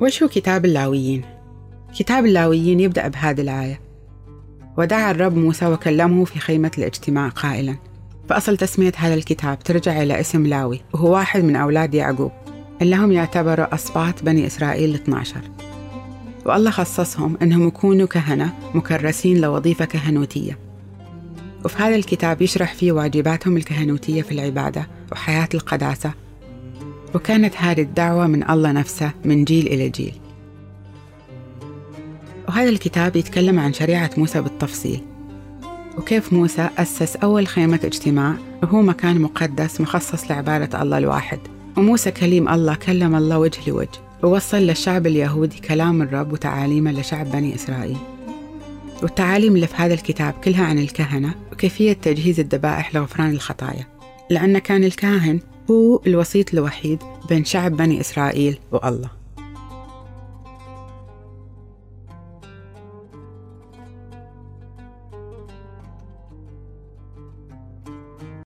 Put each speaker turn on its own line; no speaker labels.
وش هو كتاب اللاويين؟ كتاب اللاويين يبدأ بهذه الآية. ودعا الرب موسى وكلمه في خيمة الاجتماع قائلا. فأصل تسمية هذا الكتاب ترجع إلى اسم لاوي وهو واحد من أولاد يعقوب اللي هم يعتبروا أسباط بني إسرائيل 12 والله خصصهم أنهم يكونوا كهنة مكرسين لوظيفة كهنوتية. وفي هذا الكتاب يشرح فيه واجباتهم الكهنوتية في العبادة وحياة القداسة وكانت هذه الدعوة من الله نفسه من جيل إلى جيل. وهذا الكتاب يتكلم عن شريعة موسى بالتفصيل. وكيف موسى أسس أول خيمة اجتماع؟ وهو مكان مقدس مخصص لعبادة الله الواحد. وموسى كليم الله كلم الله وجه لوجه ووصل للشعب اليهودي كلام الرب وتعاليمه لشعب بني إسرائيل. والتعاليم اللي في هذا الكتاب كلها عن الكهنة وكيفية تجهيز الذبائح لغفران الخطايا. لأن كان الكاهن هو الوسيط الوحيد بين شعب بني إسرائيل والله.